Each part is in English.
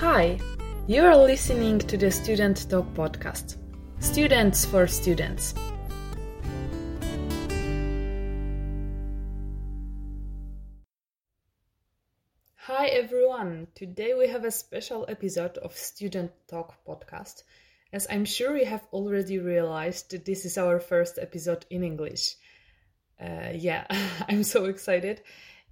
Hi, you are listening to the Student Talk podcast. Students for Students. Hi everyone, today we have a special episode of Student Talk podcast. As I'm sure you have already realized, this is our first episode in English. Uh, yeah, I'm so excited,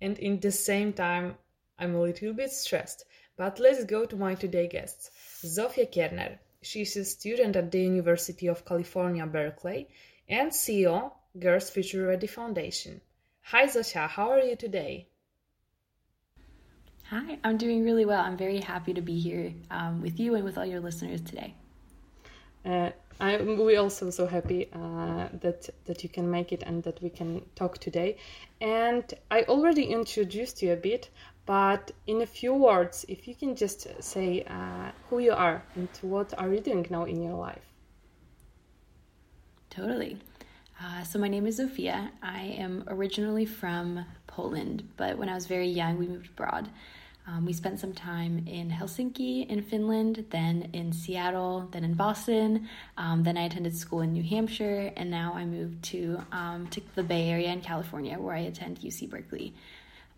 and in the same time, I'm a little bit stressed but let's go to my today guests. Zofia Kerner. She's a student at the University of California, Berkeley, and CEO, Girls Future Ready Foundation. Hi, Zosia. How are you today? Hi, I'm doing really well. I'm very happy to be here um, with you and with all your listeners today. Uh, I, we're also so happy uh, that that you can make it and that we can talk today. And I already introduced you a bit, but in a few words, if you can just say uh, who you are and what are you doing now in your life. Totally. Uh, so my name is Zofia. I am originally from Poland, but when I was very young, we moved abroad. Um, we spent some time in Helsinki, in Finland, then in Seattle, then in Boston. Um, then I attended school in New Hampshire, and now I moved to um, to the Bay Area in California, where I attend UC Berkeley.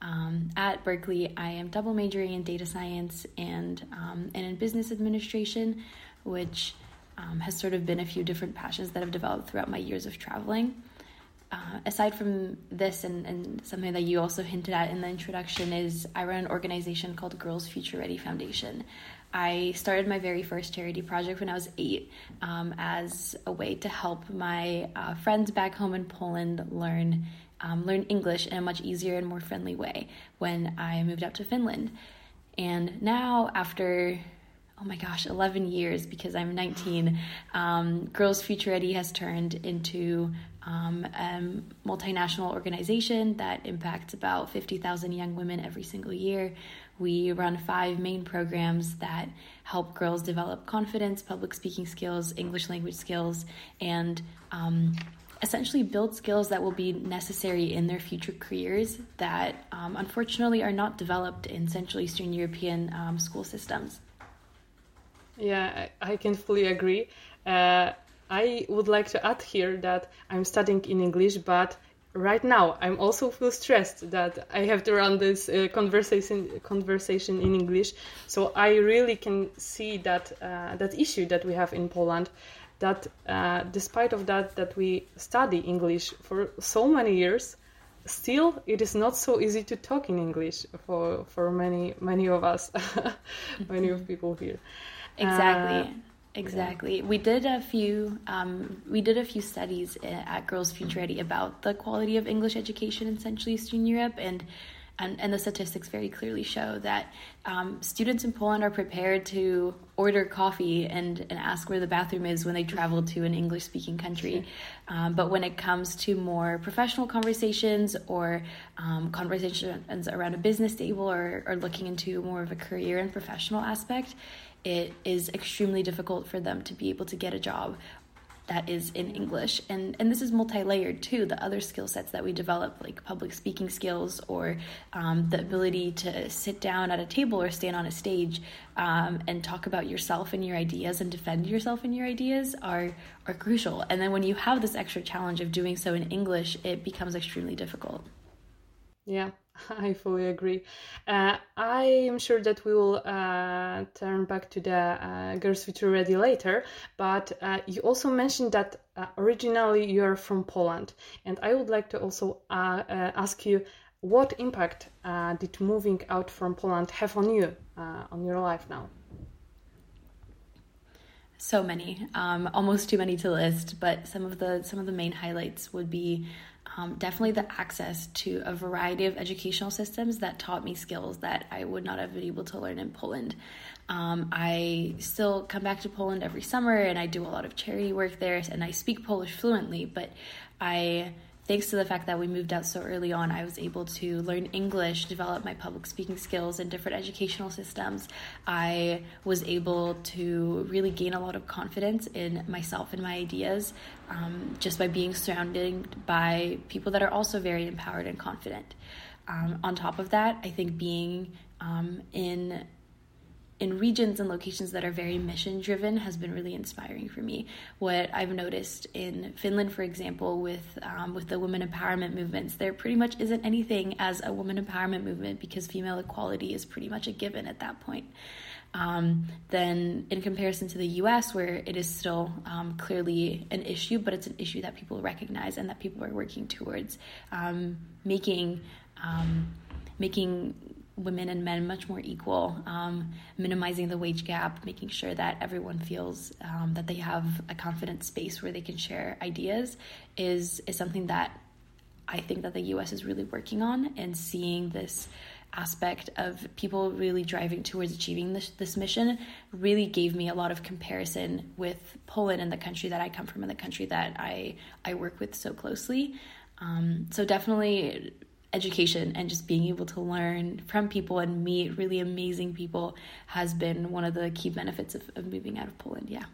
Um, at Berkeley, I am double majoring in data science and um, and in business administration, which um, has sort of been a few different passions that have developed throughout my years of traveling. Uh, aside from this, and, and something that you also hinted at in the introduction, is I run an organization called Girls Future Ready Foundation. I started my very first charity project when I was eight um, as a way to help my uh, friends back home in Poland learn um, learn English in a much easier and more friendly way when I moved up to Finland. And now, after oh my gosh, 11 years because I'm 19, um, Girls Future Ready has turned into um, a multinational organization that impacts about 50,000 young women every single year. We run five main programs that help girls develop confidence, public speaking skills, English language skills, and um, essentially build skills that will be necessary in their future careers that um, unfortunately are not developed in Central Eastern European um, school systems. Yeah, I can fully agree. Uh, I would like to add here that I'm studying in English, but right now I'm also feel stressed that I have to run this uh, conversation conversation in English. So I really can see that uh, that issue that we have in Poland that uh, despite of that that we study english for so many years still it is not so easy to talk in english for for many many of us many of people here. Exactly. Uh, exactly. Yeah. we did a few um, we did a few studies at girls future ready about the quality of english education in central eastern europe and and, and the statistics very clearly show that um, students in Poland are prepared to order coffee and, and ask where the bathroom is when they travel to an English speaking country. Um, but when it comes to more professional conversations or um, conversations around a business table or, or looking into more of a career and professional aspect, it is extremely difficult for them to be able to get a job that is in English. And, and this is multi layered too. The other skill sets that we develop, like public speaking skills or um, the ability to sit down at a table or stand on a stage um, and talk about yourself and your ideas and defend yourself and your ideas, are, are crucial. And then when you have this extra challenge of doing so in English, it becomes extremely difficult. Yeah, I fully agree. Uh, I am sure that we will uh, turn back to the uh, Girls Future Ready later, but uh, you also mentioned that uh, originally you are from Poland, and I would like to also uh, ask you what impact did moving out from Poland have on you, on your life now? So many, um, almost too many to list. But some of the some of the main highlights would be um, definitely the access to a variety of educational systems that taught me skills that I would not have been able to learn in Poland. Um, I still come back to Poland every summer and I do a lot of charity work there and I speak Polish fluently, but I thanks to the fact that we moved out so early on, I was able to learn English, develop my public speaking skills in different educational systems. I was able to really gain a lot of confidence in myself and my ideas um, just by being surrounded by people that are also very empowered and confident. Um, on top of that, I think being um, in in regions and locations that are very mission driven has been really inspiring for me. What I've noticed in Finland, for example, with um, with the women empowerment movements, there pretty much isn't anything as a woman empowerment movement because female equality is pretty much a given at that point. Um, then, in comparison to the US, where it is still um, clearly an issue, but it's an issue that people recognize and that people are working towards um, making um, making women and men much more equal, um, minimizing the wage gap, making sure that everyone feels um, that they have a confident space where they can share ideas is is something that I think that the U.S. is really working on and seeing this aspect of people really driving towards achieving this, this mission really gave me a lot of comparison with Poland and the country that I come from and the country that I I work with so closely. Um, so definitely education and just being able to learn from people and meet really amazing people has been one of the key benefits of, of moving out of Poland. Yeah.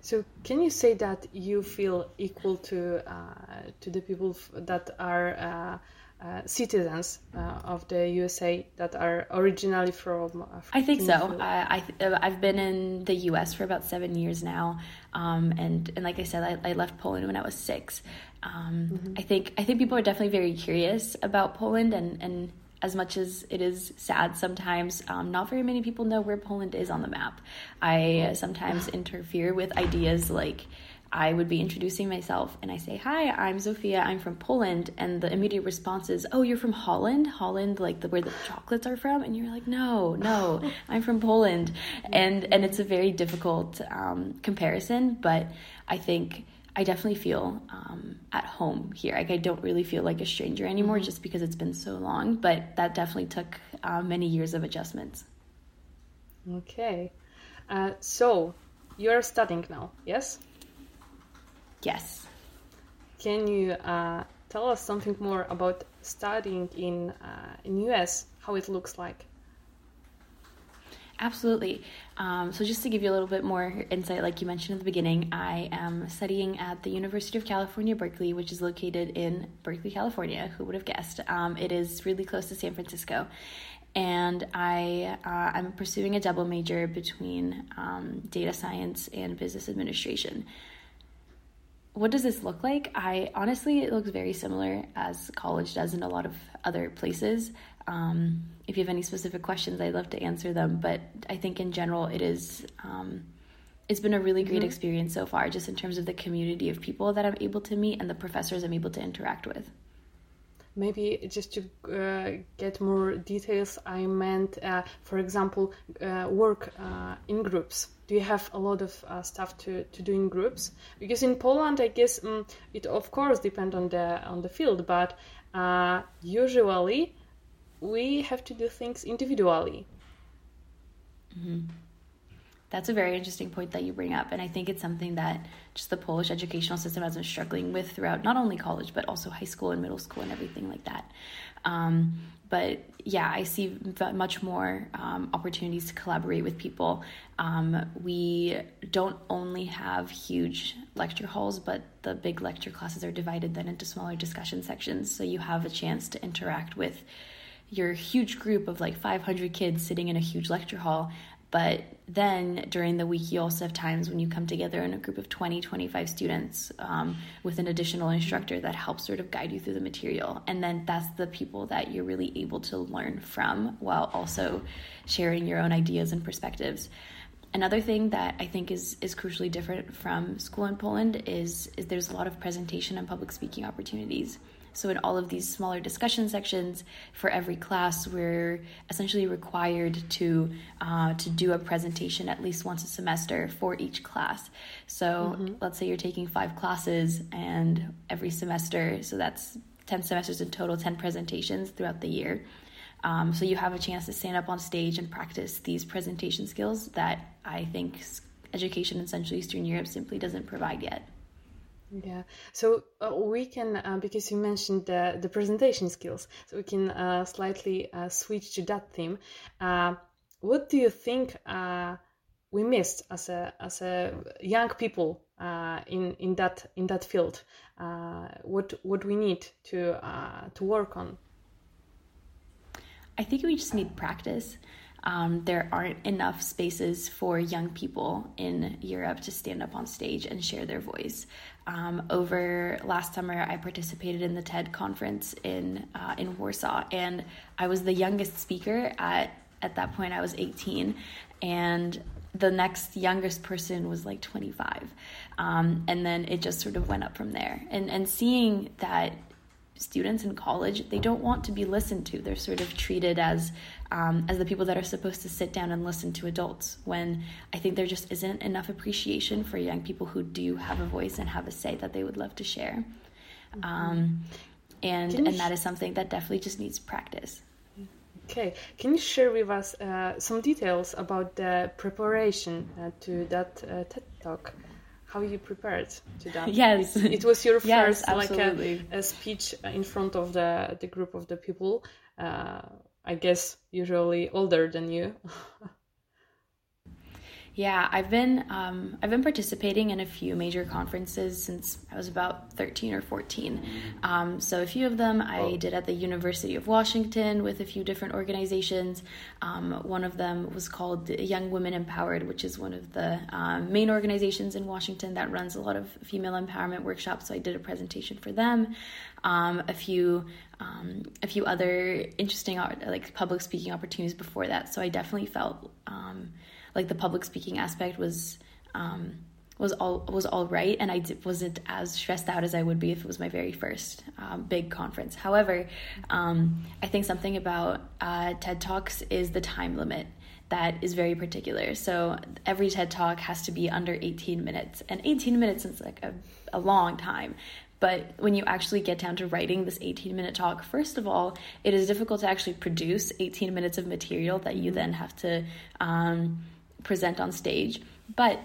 So, can you say that you feel equal to uh, to the people that are uh, uh, citizens uh, of the USA that are originally from? Uh, I think so. I, I have been in the U.S. for about seven years now, um, and and like I said, I, I left Poland when I was six. Um, mm-hmm. I think I think people are definitely very curious about Poland, and and as much as it is sad sometimes, um, not very many people know where Poland is on the map. I sometimes interfere with ideas like I would be introducing myself and I say, Hi, I'm Sophia, I'm from Poland. And the immediate response is, Oh, you're from Holland? Holland, like the, where the chocolates are from? And you're like, No, no, I'm from Poland. And, and it's a very difficult um, comparison, but I think I definitely feel um, at home here. Like I don't really feel like a stranger anymore mm-hmm. just because it's been so long, but that definitely took uh, many years of adjustments. Okay. Uh, so you're studying now, yes? Yes. Can you uh, tell us something more about studying in uh, in US? How it looks like? Absolutely. Um, so, just to give you a little bit more insight, like you mentioned at the beginning, I am studying at the University of California, Berkeley, which is located in Berkeley, California. Who would have guessed? Um, it is really close to San Francisco. And I, uh, I'm pursuing a double major between um, data science and business administration what does this look like? I honestly, it looks very similar as college does in a lot of other places. Um, if you have any specific questions, I'd love to answer them. But I think in general, it is. Um, it's been a really great mm-hmm. experience so far, just in terms of the community of people that I'm able to meet and the professors I'm able to interact with. Maybe just to uh, get more details, I meant, uh, for example, uh, work uh, in groups do you have a lot of uh, stuff to, to do in groups because in poland i guess um, it of course depends on the on the field but uh, usually we have to do things individually mm-hmm. that's a very interesting point that you bring up and i think it's something that just the polish educational system has been struggling with throughout not only college but also high school and middle school and everything like that um, but yeah, I see much more um, opportunities to collaborate with people. Um, we don't only have huge lecture halls, but the big lecture classes are divided then into smaller discussion sections. So you have a chance to interact with your huge group of like 500 kids sitting in a huge lecture hall but then during the week, you also have times when you come together in a group of 20, 25 students um, with an additional instructor that helps sort of guide you through the material. And then that's the people that you're really able to learn from while also sharing your own ideas and perspectives. Another thing that I think is, is crucially different from school in Poland is, is there's a lot of presentation and public speaking opportunities. So, in all of these smaller discussion sections for every class, we're essentially required to uh, to do a presentation at least once a semester for each class. So, mm-hmm. let's say you're taking five classes, and every semester, so that's ten semesters in total, ten presentations throughout the year. Um, so you have a chance to stand up on stage and practice these presentation skills that I think education in Central Eastern Europe simply doesn't provide yet. Yeah, so uh, we can uh, because you mentioned the the presentation skills, so we can uh, slightly uh, switch to that theme. Uh, what do you think uh, we missed as a as a young people in in that in that field? what what we need to to work on? I think we just need practice. Um, there aren't enough spaces for young people in Europe to stand up on stage and share their voice. Um, over last summer, I participated in the TED conference in uh, in Warsaw, and I was the youngest speaker. At at that point, I was 18, and the next youngest person was like 25, um, and then it just sort of went up from there. And and seeing that students in college they don't want to be listened to they're sort of treated as um, as the people that are supposed to sit down and listen to adults when i think there just isn't enough appreciation for young people who do have a voice and have a say that they would love to share mm-hmm. um, and and that is something that definitely just needs practice okay can you share with us uh, some details about the preparation uh, to that uh, ted talk how you prepared to that. Yes, it, it was your first yes, like a, a, speech in front of the the group of the people. I guess usually older than you. Yeah, I've been um, I've been participating in a few major conferences since I was about thirteen or fourteen. Um, so a few of them I oh. did at the University of Washington with a few different organizations. Um, one of them was called Young Women Empowered, which is one of the um, main organizations in Washington that runs a lot of female empowerment workshops. So I did a presentation for them. Um, a few um, a few other interesting like public speaking opportunities before that. So I definitely felt um, like the public speaking aspect was um, was all was all right, and I wasn't as stressed out as I would be if it was my very first um, big conference. However, um, I think something about uh, TED Talks is the time limit that is very particular. So every TED Talk has to be under 18 minutes, and 18 minutes is like a, a long time. But when you actually get down to writing this 18 minute talk, first of all, it is difficult to actually produce 18 minutes of material that you then have to um, present on stage. But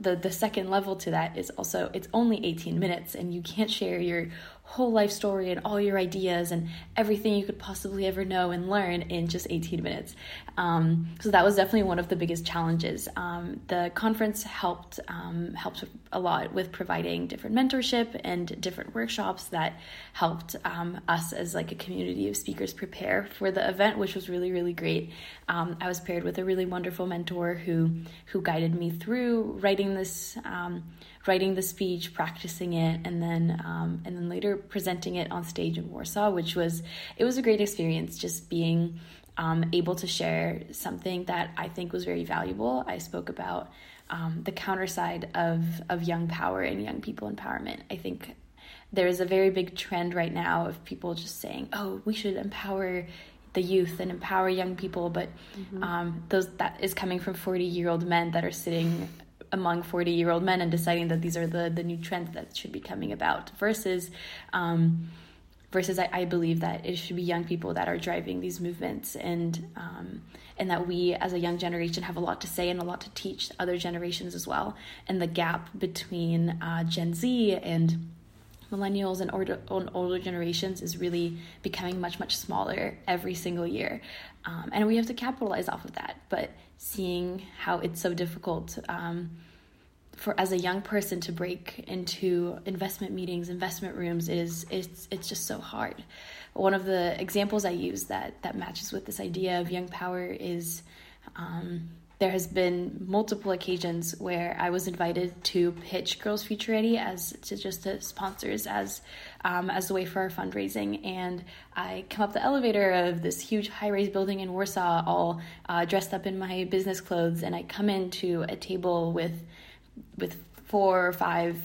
the the second level to that is also it's only 18 minutes and you can't share your whole life story and all your ideas and everything you could possibly ever know and learn in just 18 minutes. Um, so that was definitely one of the biggest challenges. Um, the conference helped um, helped a lot with providing different mentorship and different workshops that helped um, us as like a community of speakers prepare for the event, which was really really great. Um, I was paired with a really wonderful mentor who who guided me through writing this writing the speech, practicing it, and then um, and then later presenting it on stage in Warsaw, which was it was a great experience. Just being um, able to share something that I think was very valuable. I spoke about um, the counter side of of young power and young people empowerment. I think there is a very big trend right now of people just saying, "Oh, we should empower." the youth and empower young people but mm-hmm. um, those that is coming from 40 year old men that are sitting among 40 year old men and deciding that these are the, the new trends that should be coming about versus um, versus I, I, believe that it should be young people that are driving these movements and um, and that we as a young generation have a lot to say and a lot to teach other generations as well. And the gap between uh, gen z and millennials and older, older generations is really becoming much much smaller every single year. Um, and we have to capitalize off of that. But seeing how it's so difficult um, for as a young person to break into investment meetings, investment rooms is it's it's just so hard. One of the examples I use that that matches with this idea of young power is um, there has been multiple occasions where I was invited to pitch Girls Future Ready as to just to sponsors as um, as the way for our fundraising. And I come up the elevator of this huge high-rise building in Warsaw, all uh, dressed up in my business clothes, and I come into a table with with four or five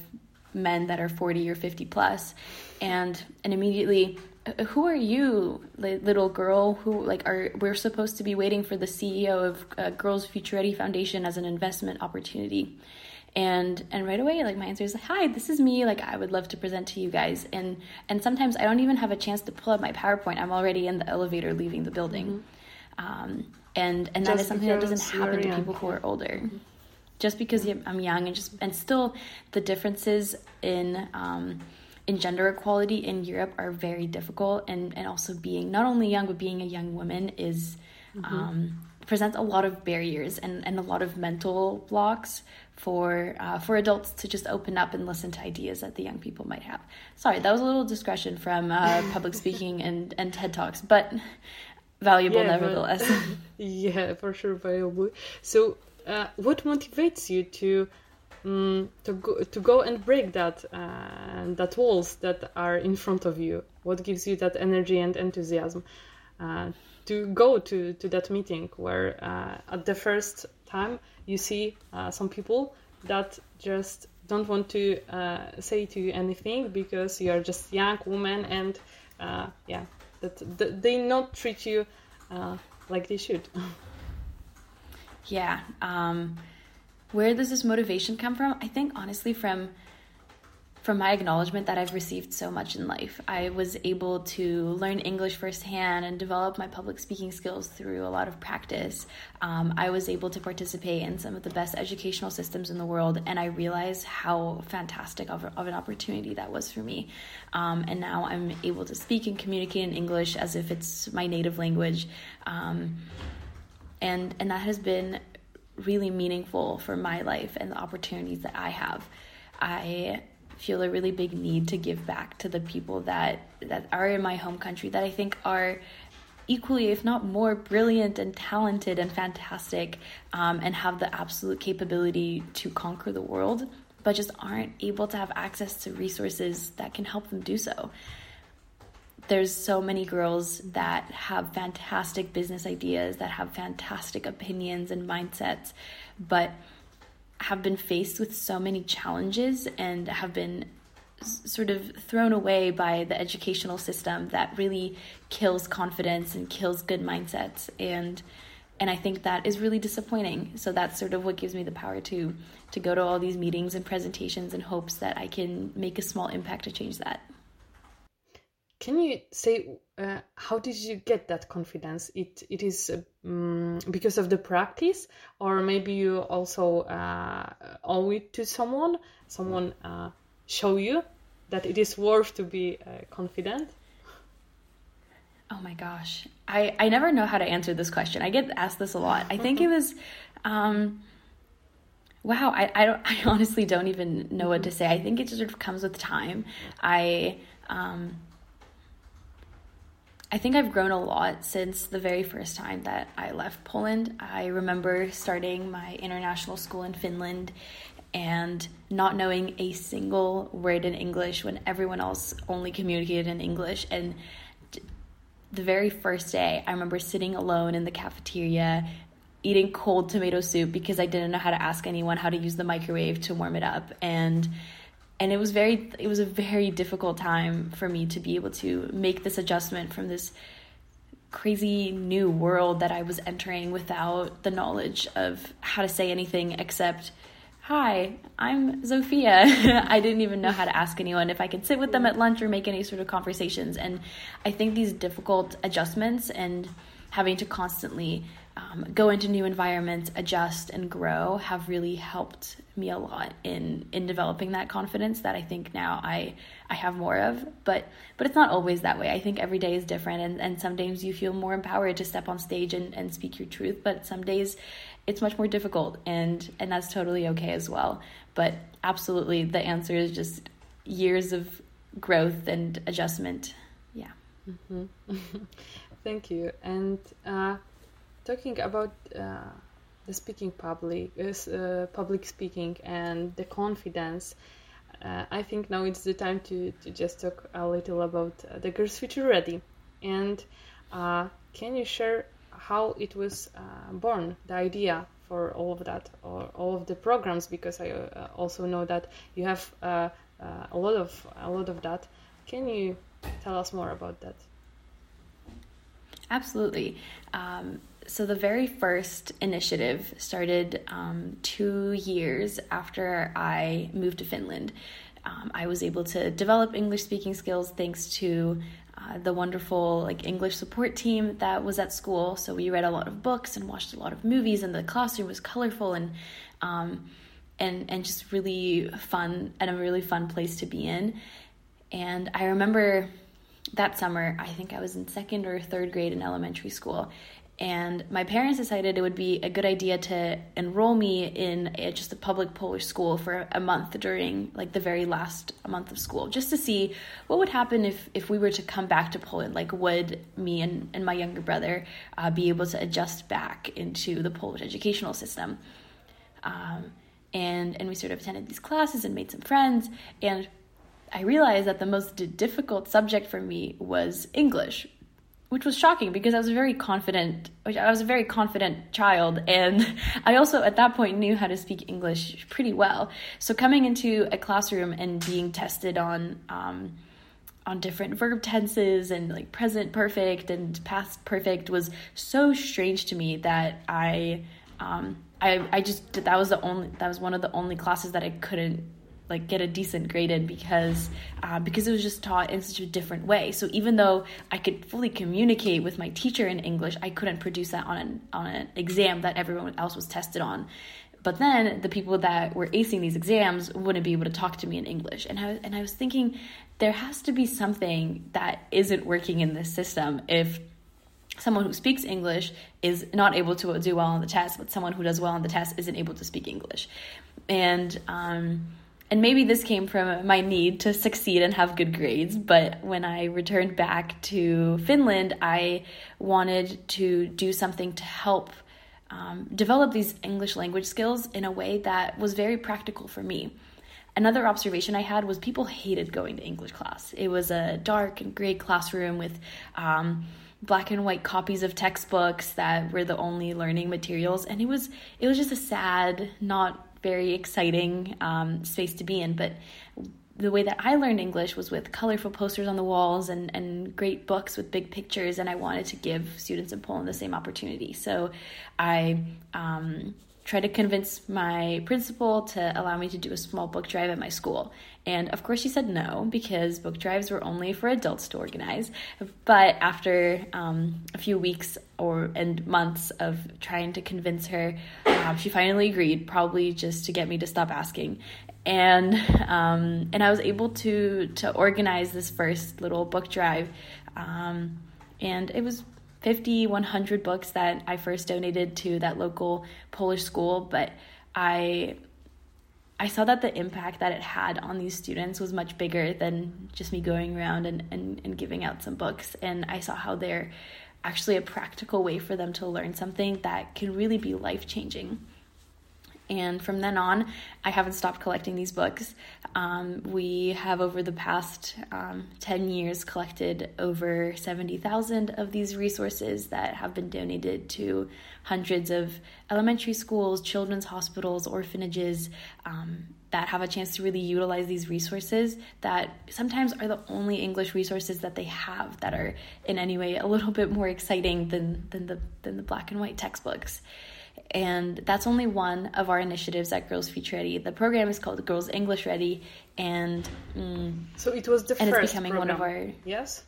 men that are 40 or 50 plus. And and immediately uh, who are you little girl? Who like are we're supposed to be waiting for the ceo of uh, girls future ready foundation as an investment opportunity. And and right away like my answer is like hi this is me. Like i would love to present to you guys. And and sometimes i don't even have a chance to pull up my powerpoint. I'm already in the elevator leaving the building. Mm-hmm. um, and and Just that is something that doesn't happen to people who are older. Mm-hmm. Just because I'm young and just and still the differences in um, in gender equality in Europe are very difficult, and and also being not only young but being a young woman is. Mm-hmm. Um, presents a lot of barriers and, and a lot of mental blocks for uh, for adults to just open up and listen to ideas that the young people might have. Sorry, that was a little discretion from uh, public speaking and, and TED Talks, but valuable yeah, nevertheless. But, yeah, for sure valuable. So, uh, what motivates you to um, to go to go and break that uh, that walls that are in front of you? What gives you that energy and enthusiasm uh, to go to to that meeting where uh, at the first time you see uh, some people that just don't want to uh, say to you anything because you are just young woman and yeah that, that, they not treat you like they should. yeah. Um, where does this motivation come from? I think honestly from from my acknowledgement that I've received so much in life. I was able to learn English firsthand and develop my public speaking skills through a lot of practice. Um, I was able to participate in some of the best educational systems in the world, and I realized how fantastic of, of an opportunity that was for me. Um, and now I'm able to speak and communicate in English as if it's my native language. Um, and, and that has been really meaningful for my life and the opportunities that I have. I feel a really big need to give back to the people that that are in my home country that I think are equally, if not more, brilliant and talented and fantastic, um, and have the absolute capability to conquer the world, but just aren't able to have access to resources that can help them do so. There's so many girls that have fantastic business ideas, that have fantastic opinions and mindsets, but have been faced with so many challenges and have been sort of thrown away by the educational system that really kills confidence and kills good mindsets and and I think that is really disappointing. So that's sort of what gives me the power to to go to all these meetings and presentations in hopes that I can make a small impact to change that. Can you say uh, how did you get that confidence? It it is um, because of the practice, or maybe you also uh, owe it to someone. Someone uh, show you that it is worth to be uh, confident. Oh my gosh, I I never know how to answer this question. I get asked this a lot. I think it was. Um, wow, I, I don't I honestly don't even know what to say. I think it just sort of comes with time. I um I think I've grown a lot since the very first time that I left Poland. I remember starting my international school in Finland and not knowing a single word in English when everyone else only communicated in English. And the very first day, I remember sitting alone in the cafeteria eating cold tomato soup because I didn't know how to ask anyone how to use the microwave to warm it up. And and it was very it was a very difficult time for me to be able to make this adjustment from this crazy new world that I was entering without the knowledge of how to say anything except hi i'm zofia i didn't even know how to ask anyone if i could sit with them at lunch or make any sort of conversations. And i think these difficult adjustments and having to constantly um, go into new environments, adjust and grow have really helped me a lot in in developing that confidence that I think now I I have more of. But but it's not always that way. I think every day is different and, and some days you feel more empowered to step on stage and, and speak your truth, but some days it's much more difficult and and that's totally okay as well. But absolutely the answer is just years of growth and adjustment. Yeah. Mm-hmm. Thank you. And uh talking about uh, the speaking public, uh, public speaking, and the confidence. Uh, I think now it's the time to, to just talk a little about uh, the Girls Future Ready. And uh, can you share how it was uh, born, the idea for all of that, or all of the programs? Because I also know that you have a lot of a lot of that. Can you tell us more about that? Absolutely. Um, so the very first initiative started um, two years after I moved to Finland. Um, I was able to develop English speaking skills thanks to uh, the wonderful like English support team that was at school. So we read a lot of books and watched a lot of movies, and the classroom was colorful and um, and and just really fun and a really fun place to be in. And I remember that summer, I think I was in second or third grade in elementary school, and my parents decided it would be a good idea to enroll me in a, just a public Polish school for a month during like the very last month of school, just to see what would happen if if we were to come back to Poland. Like, would me and, and my younger brother uh, be able to adjust back into the Polish educational system? Um, and and we sort of attended these classes and made some friends and I realized that the most difficult subject for me was English which was shocking because I was a very confident I was a very confident child and I also at that point knew how to speak English pretty well. So coming into a classroom and being tested on um, on different verb tenses and like present perfect and past perfect was so strange to me that I um, I I just that was the only that was one of the only classes that I couldn't like get a decent grade in because uh, because it was just taught in such a different way. So even though I could fully communicate with my teacher in English, I couldn't produce that on an on an exam that everyone else was tested on. But then the people that were acing these exams wouldn't be able to talk to me in English, and I was and I was thinking there has to be something that isn't working in this system if someone who speaks English is not able to do well on the test, but someone who does well on the test isn't able to speak English. And um, and maybe this came from my need to succeed and have good grades, but when I returned back to Finland, I wanted to do something to help um, develop these English language skills in a way that was very practical for me. Another observation I had was people hated going to English class. It was a dark and gray classroom with um, black and white copies of textbooks that were the only learning materials, and it was it was just a sad, not very exciting um, space to be in. But the way that I learned English was with colorful posters on the walls and, and great books with big pictures, and I wanted to give students in Poland the same opportunity. So I um, tried to convince my principal to allow me to do a small book drive at my school. And of course, she said no because book drives were only for adults to organize. But after um, a few weeks or and months of trying to convince her, um, she finally agreed. Probably just to get me to stop asking. And um, and I was able to to organize this first little book drive, um, and it was 50, 100 books that I first donated to that local Polish school. But I I saw that the impact that it had on these students was much bigger than just me going around and, and, and giving out some books. And I saw how they're actually a practical way for them to learn something that can really be life changing. And from then on, I haven't stopped collecting these books. Um, we have, over the past um, 10 years, collected over 70,000 of these resources that have been donated to hundreds of elementary schools, children's hospitals, orphanages. Um, that have a chance to really utilize these resources that sometimes are the only English resources that they have that are in any way a little bit more exciting than, than the than the black and white textbooks and that's only one of our initiatives at Girls Future Ready. The program is called Girls English Ready, and mm, so it was the and first it's becoming program. one of our yes.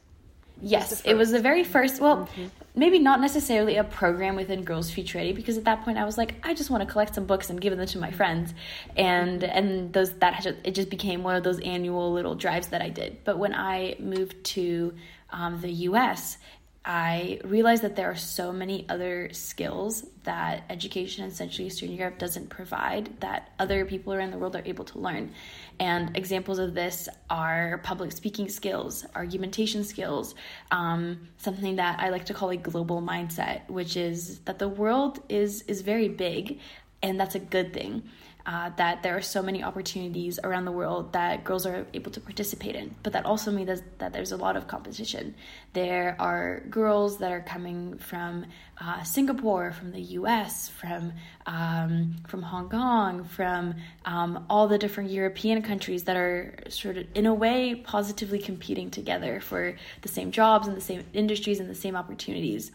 Yes, it was the very first. Well, mm-hmm. maybe not necessarily a program within Girls Future Ready because at that point I was like, I just want to collect some books and give them to my friends, and and those that it just became one of those annual little drives that I did. But when I moved to um, the U.S. I realized that there are so many other skills that education in Central Eastern Europe doesn't provide that other people around the world are able to learn. And examples of this are public speaking skills, argumentation skills, um, something that I like to call a global mindset, which is that the world is is very big, and that's a good thing uh, that there are so many opportunities around the world that girls are able to participate in. But that also means that there's a lot of competition. There are girls that are coming from uh, Singapore, from the U.S., from um, from Hong Kong, from um, all the different European countries that are sort of in a way positively competing together for the same jobs and the same industries and the same opportunities.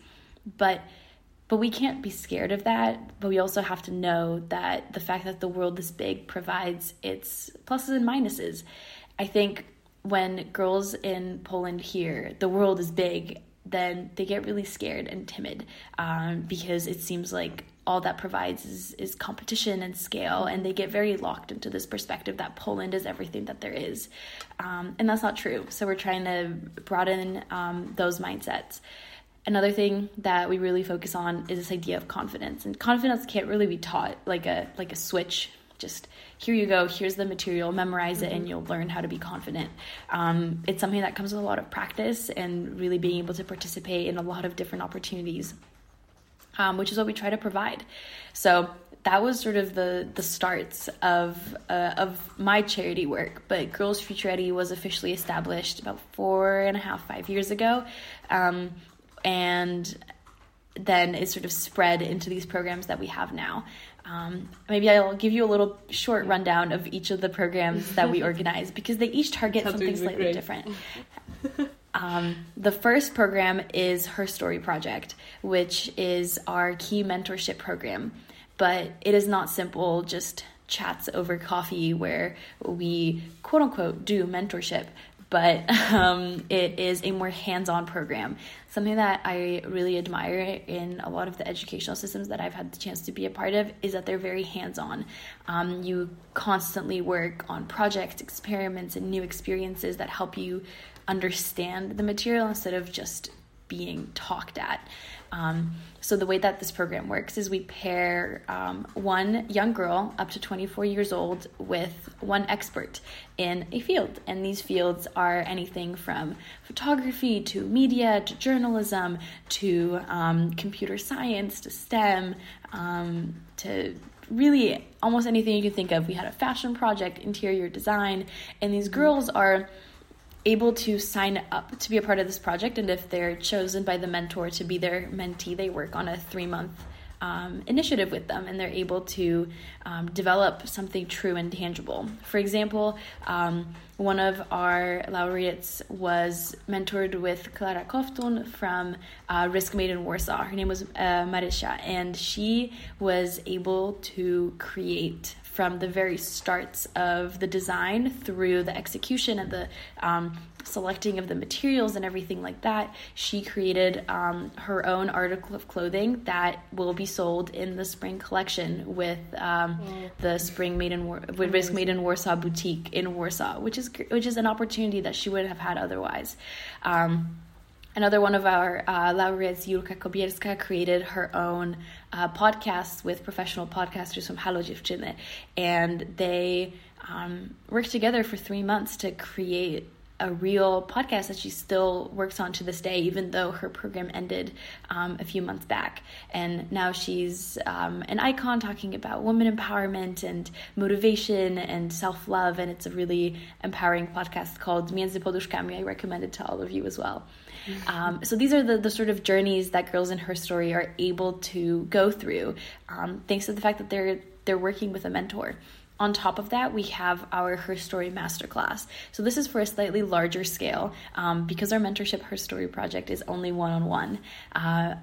But but we can't be scared of that. But we also have to know that the fact that the world is big provides its pluses and minuses. I think when girls in Poland hear the world is big, then they get really scared and timid um, because it seems like all that provides is, is competition and scale, and they get very locked into this perspective that Poland is everything that there is. Um, and that's not true. So we're trying to broaden um, those mindsets. Another thing that we really focus on is this idea of confidence. And confidence can't really be taught like a like a switch. Just here you go here's the material memorize it mm-hmm. and you'll learn how to be confident. Um, it's something that comes with a lot of practice and really being able to participate in a lot of different opportunities um, which is what we try to provide. So that was sort of the the starts of uh, of my charity work. But Girls Future Ready was officially established about four and a half, five years ago, um, and then it sort of spread into these programs that we have now. Um, maybe I'll give you a little short rundown of each of the programs that we organize because they each target something slightly great. different. Um, the first program is Her Story Project, which is our key mentorship program. But it is not simple, just chats over coffee where we quote unquote do mentorship but um, it is a more hands on program. Something that I really admire in a lot of the educational systems that I've had the chance to be a part of is that they're very hands on. Um, you constantly work on projects, experiments, and new experiences that help you understand the material instead of just being talked at. Um, so the way that this program works is we pair um, one young girl up to 24 years old with one expert in a field, and these fields are anything from photography to media to journalism to um, computer science to STEM um, to really almost anything you can think of. We had a fashion project, interior design, and these girls are able to sign up to be a part of this project. And if they're chosen by the mentor to be their mentee, they work on a three month um, initiative with them and they're able to um, develop something true and tangible. For example, um, one of our laureates was mentored with Klara Kowtun from uh, Risk Made in Warsaw. Her name was uh, Marisha, and she was able to create from the very starts of the design through the execution and the um, selecting of the materials and everything like that. She created um, her own article of clothing that will be sold in the spring collection with um, oh. the Spring Made in War- with Risk Made in Warsaw boutique in Warsaw, which is which is an opportunity that she wouldn't have had otherwise. Um, Another one of our uh, laureates, Julka Kobierska, created her own uh, podcast with professional podcasters from Halo Dziewczyny, and they um, worked together for three months to create a real podcast that she still works on to this day, even though her program ended um, a few months back. And now she's um, an icon talking about women empowerment and motivation and self love. And it's a really empowering podcast called Między Poduszkami. I recommend it to all of you as well. Um, so these are the, the sort of journeys that girls in her story are able to go through, um, thanks to the fact that they're they're working with a mentor. On top of that, we have our Her Story Masterclass. So, this is for a slightly larger scale um, because our mentorship Her Story project is only one on one.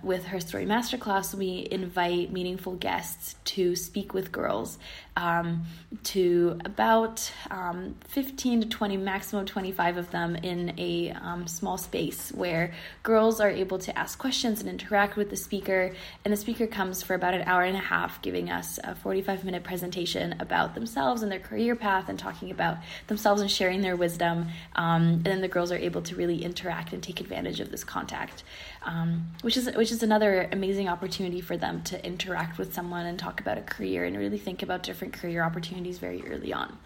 With Her Story Masterclass, we invite meaningful guests to speak with girls um, to about um, 15 to 20, maximum 25 of them in a um, small space where girls are able to ask questions and interact with the speaker. And the speaker comes for about an hour and a half, giving us a 45 minute presentation about themselves and their career path and talking about themselves and sharing their wisdom. Um, and then the girls are able to really interact and take advantage of this contact um, which is which is another amazing opportunity for them to interact with someone and talk about a career and really think about different career opportunities very early on.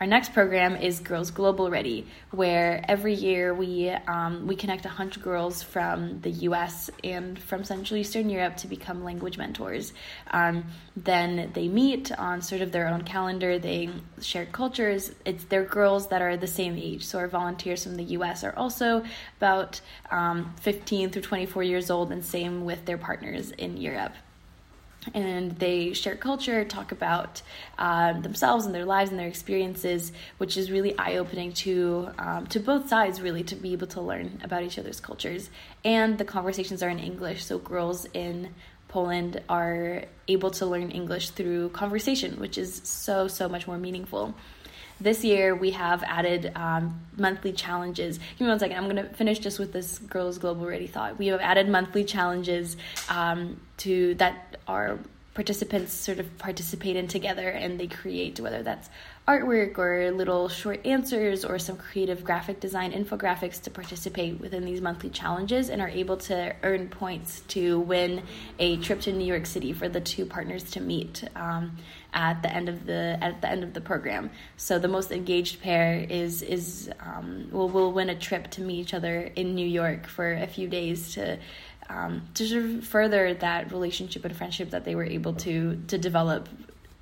Our next program is Girls Global Ready, where every year we um, we connect 100 girls from the U.S. and from Central Eastern Europe to become language mentors. Um, then they meet on sort of their own calendar. They share cultures. It's they're girls that are the same age. So our volunteers from the U.S. are also about um, 15 through 24 years old, and same with their partners in Europe and they share culture, talk about um, themselves and their lives and their experiences, which is really eye opening to um, to both sides, really, to be able to learn about each other's cultures. And the conversations are in English, so girls in Poland are able to learn English through conversation, which is so so much more meaningful. This year we have added um, monthly challenges. Give me one second. I'm going to finish just with this Girls Global Ready thought. We have added monthly challenges um, to that are participants sort of participate in together and they create whether that's artwork or little short answers or some creative graphic design infographics to participate within these monthly challenges and are able to earn points to win a trip to New York City for the two partners to meet um, at the end of the at the end of the program. So the most engaged pair is is um, will will win a trip to meet each other in New York for a few days to um, to sort of further that relationship and friendship that they were able to to develop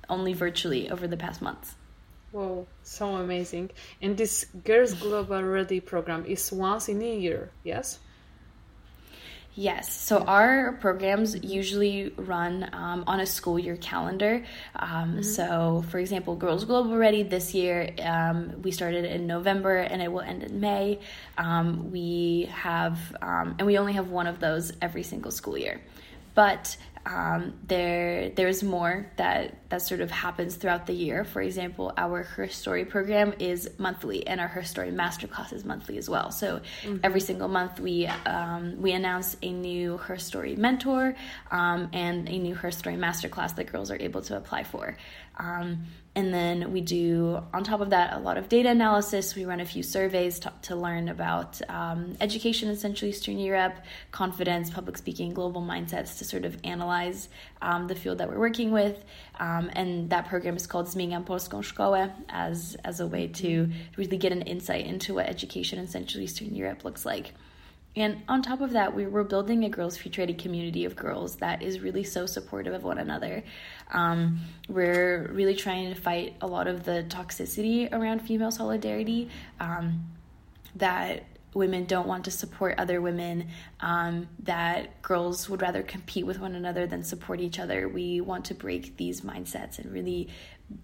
only virtually over the past months. Wow, so amazing! And this Girls Global Ready program is once in a year, yes? Yes. So our programs usually run um, on a school year calendar. Um, mm-hmm. So, for example, Girls Global Ready this year, um, we started in November and it will end in May. Um, we have, um, and we only have one of those every single school year. But um, there there's more that that sort of happens throughout the year. For example, our Her Story program is monthly, and our Her Story masterclass is monthly as well. So mm-hmm. every single month we um, we announce a new Her Story mentor um, and a new Her Story masterclass that girls are able to apply for. Um, and then we do, on top of that, a lot of data analysis. We run a few surveys to, to learn about um, education in Central Eastern Europe, confidence, public speaking, global mindsets to sort of analyze um, the field that we're working with. Um, and that program is called Zmieniam Polską Szkołę as, as a way to really get an insight into what education in Central Eastern Europe looks like. And on top of that, we were building a girls' future ready community of girls that is really so supportive of one another. Um, we're really trying to fight a lot of the toxicity around female solidarity um, that women don't want to support other women, um, that girls would rather compete with one another than support each other. We want to break these mindsets and really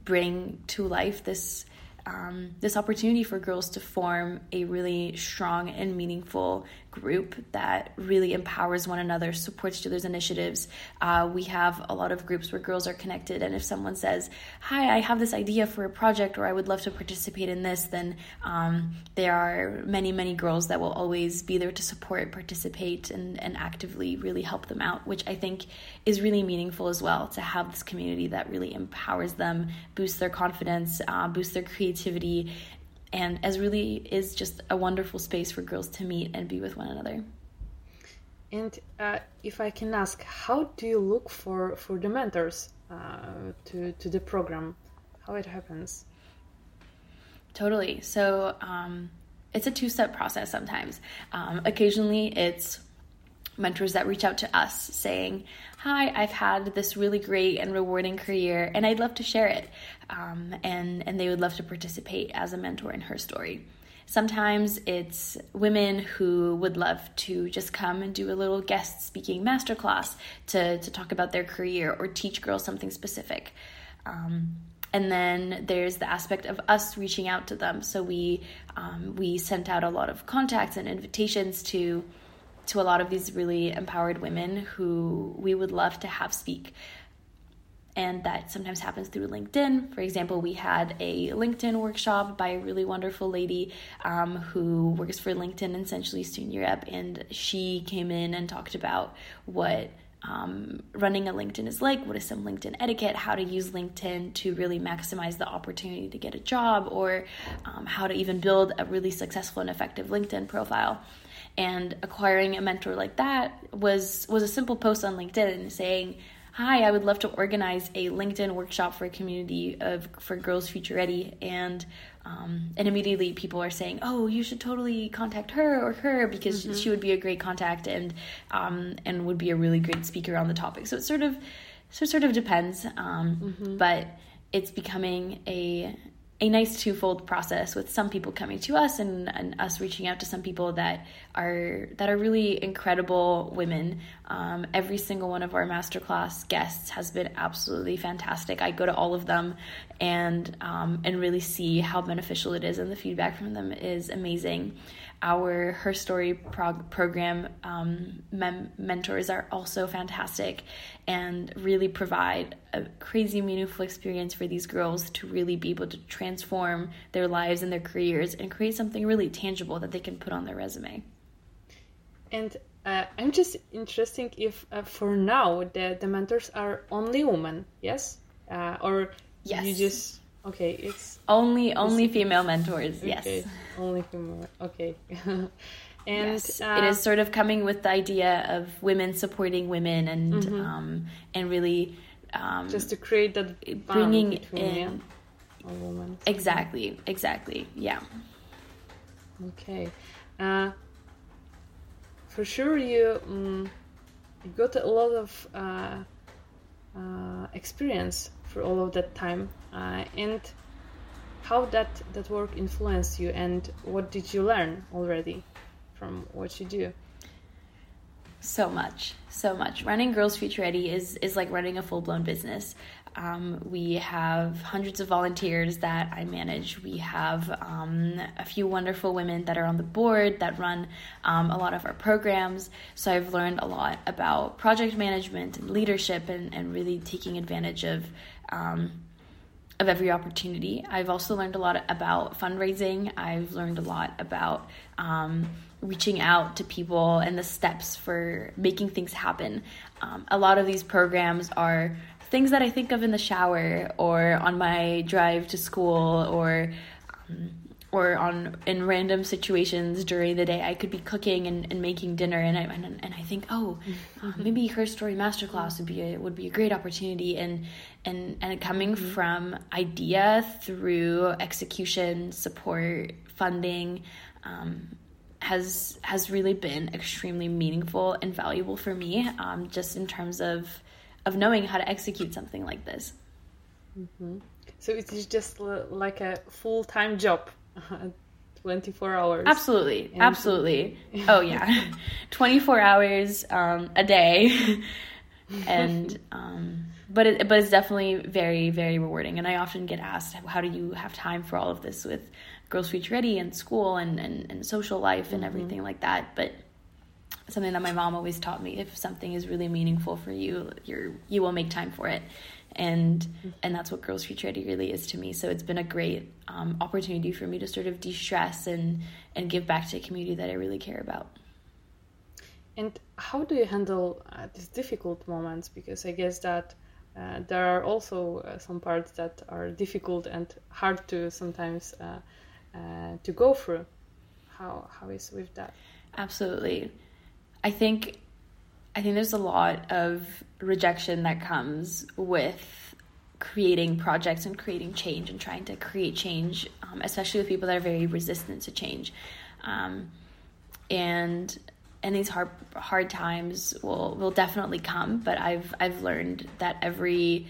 bring to life this um, this opportunity for girls to form a really strong and meaningful group that really empowers one another, supports each other's initiatives. Uh, we have a lot of groups where girls are connected, and if someone says, Hi, I have this idea for a project, or I would love to participate in this, then um, there are many, many girls that will always be there to support, participate, and, and actively really help them out, which I think is really meaningful as well to have this community that really empowers them, boosts their confidence, uh, boosts their creativity, and as really is just a wonderful space for girls to meet and be with one another. And uh, if I can ask, how do you look for for the mentors uh, to to the program? How it happens? Totally. So um, it's a two step process. Sometimes, um, occasionally, it's mentors that reach out to us saying, Hi, I've had this really great and rewarding career and I'd love to share it. Um, and, and they would love to participate as a mentor in her story. Sometimes it's women who would love to just come and do a little guest speaking masterclass to, to talk about their career or teach girls something specific. Um, and then there's the aspect of us reaching out to them. So we um, we sent out a lot of contacts and invitations to to a lot of these really empowered women who we would love to have speak. And that sometimes happens through LinkedIn. For example, we had a LinkedIn workshop by a really wonderful lady um, who works for LinkedIn in Central Eastern Europe. And she came in and talked about what um, running a LinkedIn is like, what is some LinkedIn etiquette, how to use LinkedIn to really maximize the opportunity to get a job, or um, how to even build a really successful and effective LinkedIn profile and acquiring a mentor like that was was a simple post on LinkedIn saying, "Hi, I would love to organize a LinkedIn workshop for a community of for girls future ready." And um, and immediately people are saying, "Oh, you should totally contact her or her because mm-hmm. she would be a great contact and um, and would be a really great speaker on the topic." So it sort of so it sort of depends, um, mm-hmm. but it's becoming a a nice twofold process with some people coming to us and, and us reaching out to some people that are that are really incredible women. Um, every single one of our masterclass guests has been absolutely fantastic. I go to all of them and um, and really see how beneficial it is, and the feedback from them is amazing. Our Her Story prog- program um, mem- mentors are also fantastic and really provide a crazy meaningful experience for these girls to really be able to transform their lives and their careers and create something really tangible that they can put on their resume. And uh, I'm just interested if uh, for now the, the mentors are only women, yes, uh, or yes. you just okay, it's only only female mentors, okay. yes, only female, okay. and yes. it is sort of coming with the idea of women supporting women and mm-hmm. um, and really um, just to create that bringing in women. Exactly, exactly, yeah. Okay. Uh, for sure you um, you got a lot of uh, uh, experience for all of that time uh, and how that that work influenced you and what did you learn already from what you do so much so much running girls future ready is is like running a full-blown business um, we have hundreds of volunteers that I manage. We have um, a few wonderful women that are on the board that run um, a lot of our programs. So I've learned a lot about project management and leadership and, and really taking advantage of um, of every opportunity. I've also learned a lot about fundraising. I've learned a lot about um, reaching out to people and the steps for making things happen. Um, a lot of these programs are things that I think of in the shower or on my drive to school or um, or on in random situations during the day I could be cooking and, and making dinner and I and, and I think oh uh, maybe her story masterclass would be a, would be a great opportunity and and and coming mm-hmm. from idea through execution support funding um, has has really been extremely meaningful and valuable for me um, just in terms of of knowing how to execute something like this. Mm-hmm. So it is just like a full time job. 24 hours. Absolutely. And Absolutely. oh, yeah. 24 hours um, a day. and, um, but it, but it's definitely very, very rewarding. And I often get asked, how do you have time for all of this with Girls Future Ready and school and, and, and social life and mm-hmm. everything like that? But something that my mom always taught me if something is really meaningful for you you're you will make time for it and and that's what girls future ready really is to me. So it's been a great um, opportunity for me to sort of de-stress and and give back to a community that i really care about. And how do you handle uh, these difficult moments? Because i guess that uh, there are also uh, some parts that are difficult and hard to sometimes uh, uh, to go through. How how is with that? Absolutely. I think I think there's a lot of rejection that comes with creating projects and creating change and trying to create change, um, especially with people that are very resistant to change. Um, and and these hard hard times will will definitely come, but I've I've learned that every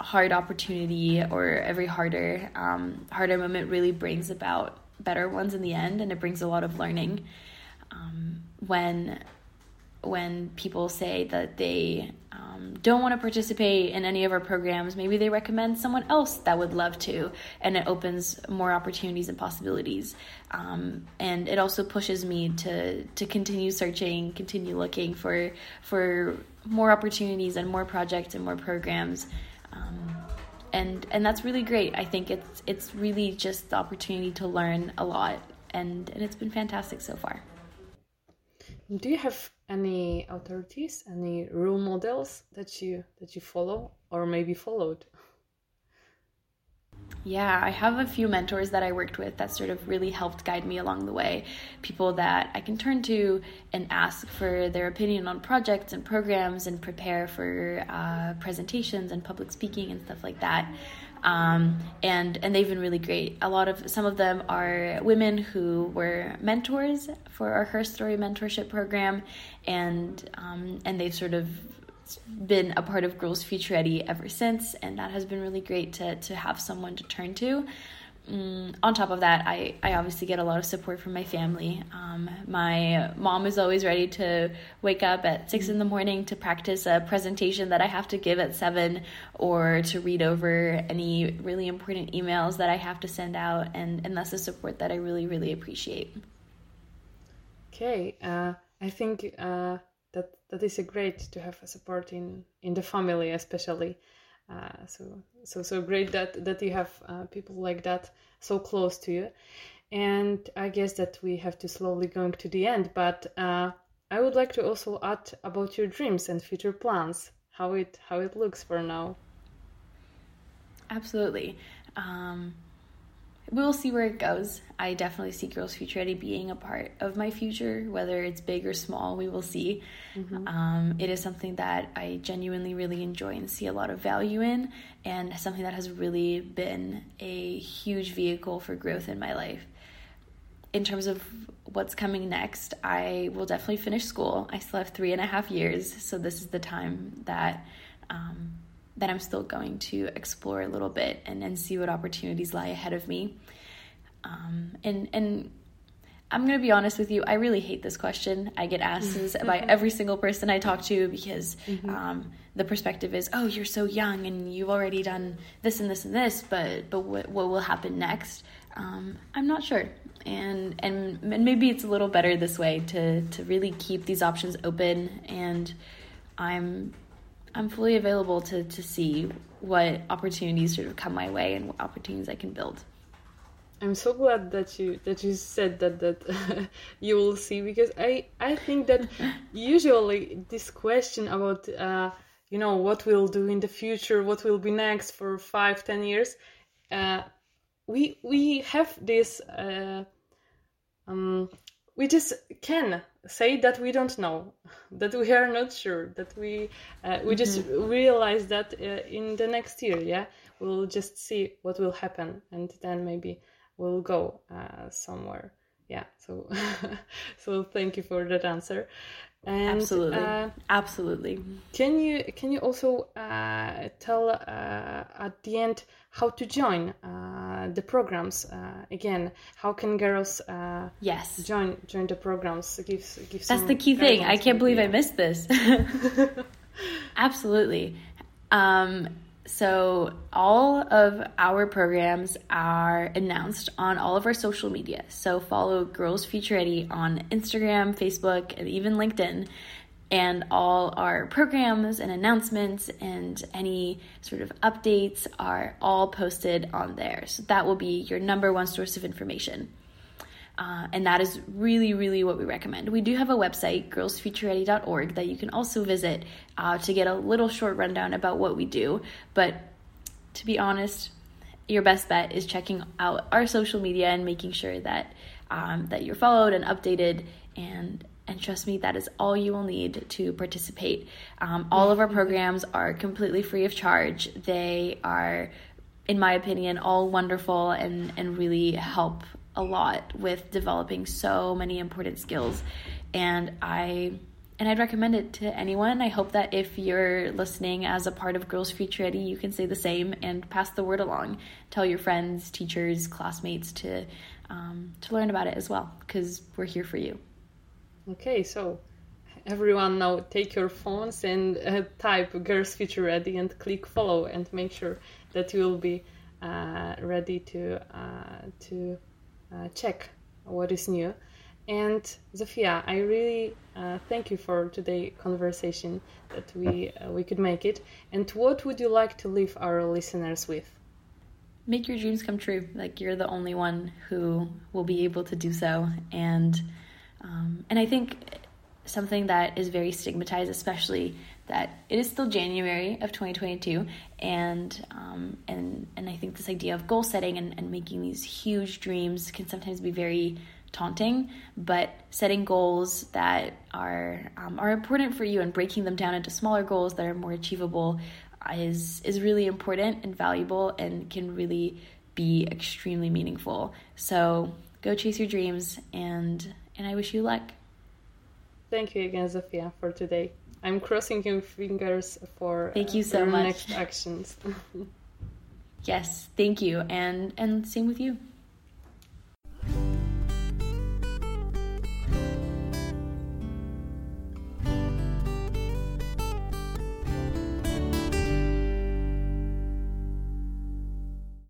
hard opportunity or every harder um, harder moment really brings about better ones in the end, and it brings a lot of learning. Um, when when people say that they um, don't want to participate in any of our programs, maybe they recommend someone else that would love to, and it opens more opportunities and possibilities. Um, and it also pushes me to to continue searching, continue looking for for more opportunities and more projects and more programs. Um, and and that's really great. I think it's it's really just the opportunity to learn a lot, and and it's been fantastic so far. Do you have any authorities, any role models that you that you follow or maybe followed? Yeah, I have a few mentors that I worked with that sort of really helped guide me along the way. People that I can turn to and ask for their opinion on projects and programs and prepare for uh, presentations and public speaking and stuff like that um, and and they've been really great. A lot of some of them are women who were mentors for our Her Story mentorship program, and um, and they've sort of been a part of Girls Future Ready ever since, and that has been really great to to have someone to turn to. Mm, on top of that, I, I obviously get a lot of support from my family. Um, my mom is always ready to wake up at six in the morning to practice a presentation that I have to give at seven or to read over any really important emails that I have to send out. And, and that's the support that I really, really appreciate. Okay. Uh, I think uh, that, that is a great to have a support in, in the family, especially. Uh, so so so great that that you have uh, people like that so close to you and i guess that we have to slowly going to the end but uh, I would like to also add about your dreams and future plans, how it how it looks for now. Absolutely. Um, we'll see where it goes. I definitely see Girls Future Ready being a part of my future, whether it's big or small, we will see. Mm-hmm. Um, it is something that I genuinely really enjoy and see a lot of value in, and something that has really been a huge vehicle for growth in my life. In terms of what's coming next, I will definitely finish school. I still have three and a half years, so this is the time that. Um, that I'm still going to explore a little bit and, and see what opportunities lie ahead of me. Um, and and I'm gonna be honest with you, I really hate this question. I get asked this by every single person I talk to because mm-hmm. um, the perspective is, oh, you're so young and you've already done this and this and this, but but what, what will happen next? Um, I'm not sure, and and and maybe it's a little better this way to to really keep these options open and. I'm I'm fully available to to see what opportunities sort of come my way and what opportunities I can build. I'm so glad that you that you said that that you will see because I I think that usually this question about uh, you know what we'll do in the future, what will be next for five ten years, uh, we we have this uh, um, we just can say that we don't know that we are not sure that we uh, we just mm-hmm. realize that uh, in the next year yeah we'll just see what will happen and then maybe we'll go uh, somewhere yeah so so thank you for that answer and, absolutely, uh, absolutely. Can you can you also uh, tell uh, at the end how to join uh, the programs uh, again? How can girls uh, yes join join the programs? Give give. That's the key thing. I can't believe I missed this. absolutely. Um, so, all of our programs are announced on all of our social media. So, follow Girls Future Ready on Instagram, Facebook, and even LinkedIn. And all our programs and announcements and any sort of updates are all posted on there. So, that will be your number one source of information. Uh, and that is really, really what we recommend. We do have a website, girlsfutureready.org, that you can also visit uh, to get a little short rundown about what we do. But to be honest, your best bet is checking out our social media and making sure that um, that you're followed and updated and and trust me that is all you will need to participate. Um, all of our programs are completely free of charge. They are in my opinion all wonderful and and really help a lot with developing so many important skills. And i and i'd recommend it to anyone. I hope that if you're listening as a part of girls future ready you can say the same and pass the word along. Tell your friends teachers classmates to um, to learn about it as well because we're here for you okay so everyone now take your phones and uh, type girls future ready and click follow and make sure that you will be uh, ready to uh, to uh, check what is new. And Zofia, I really uh, thank you for today conversation that we uh, we could make it. And what would you like to leave our listeners with? Make your dreams come true. Like you're the only one who will be able to do so. And um, and I think something that is very stigmatized, especially that it is still January of 2022, and um, and and I think this idea of goal setting and, and making these huge dreams can sometimes be very taunting. But setting goals that are um, are important for you and breaking them down into smaller goals that are more achievable is is really important and valuable and can really be extremely meaningful. So go chase your dreams and and I wish you luck. Thank you again, Zofia, for today. I'm crossing your fingers for uh, thank you so much. next actions. yes, thank you, and and same with you.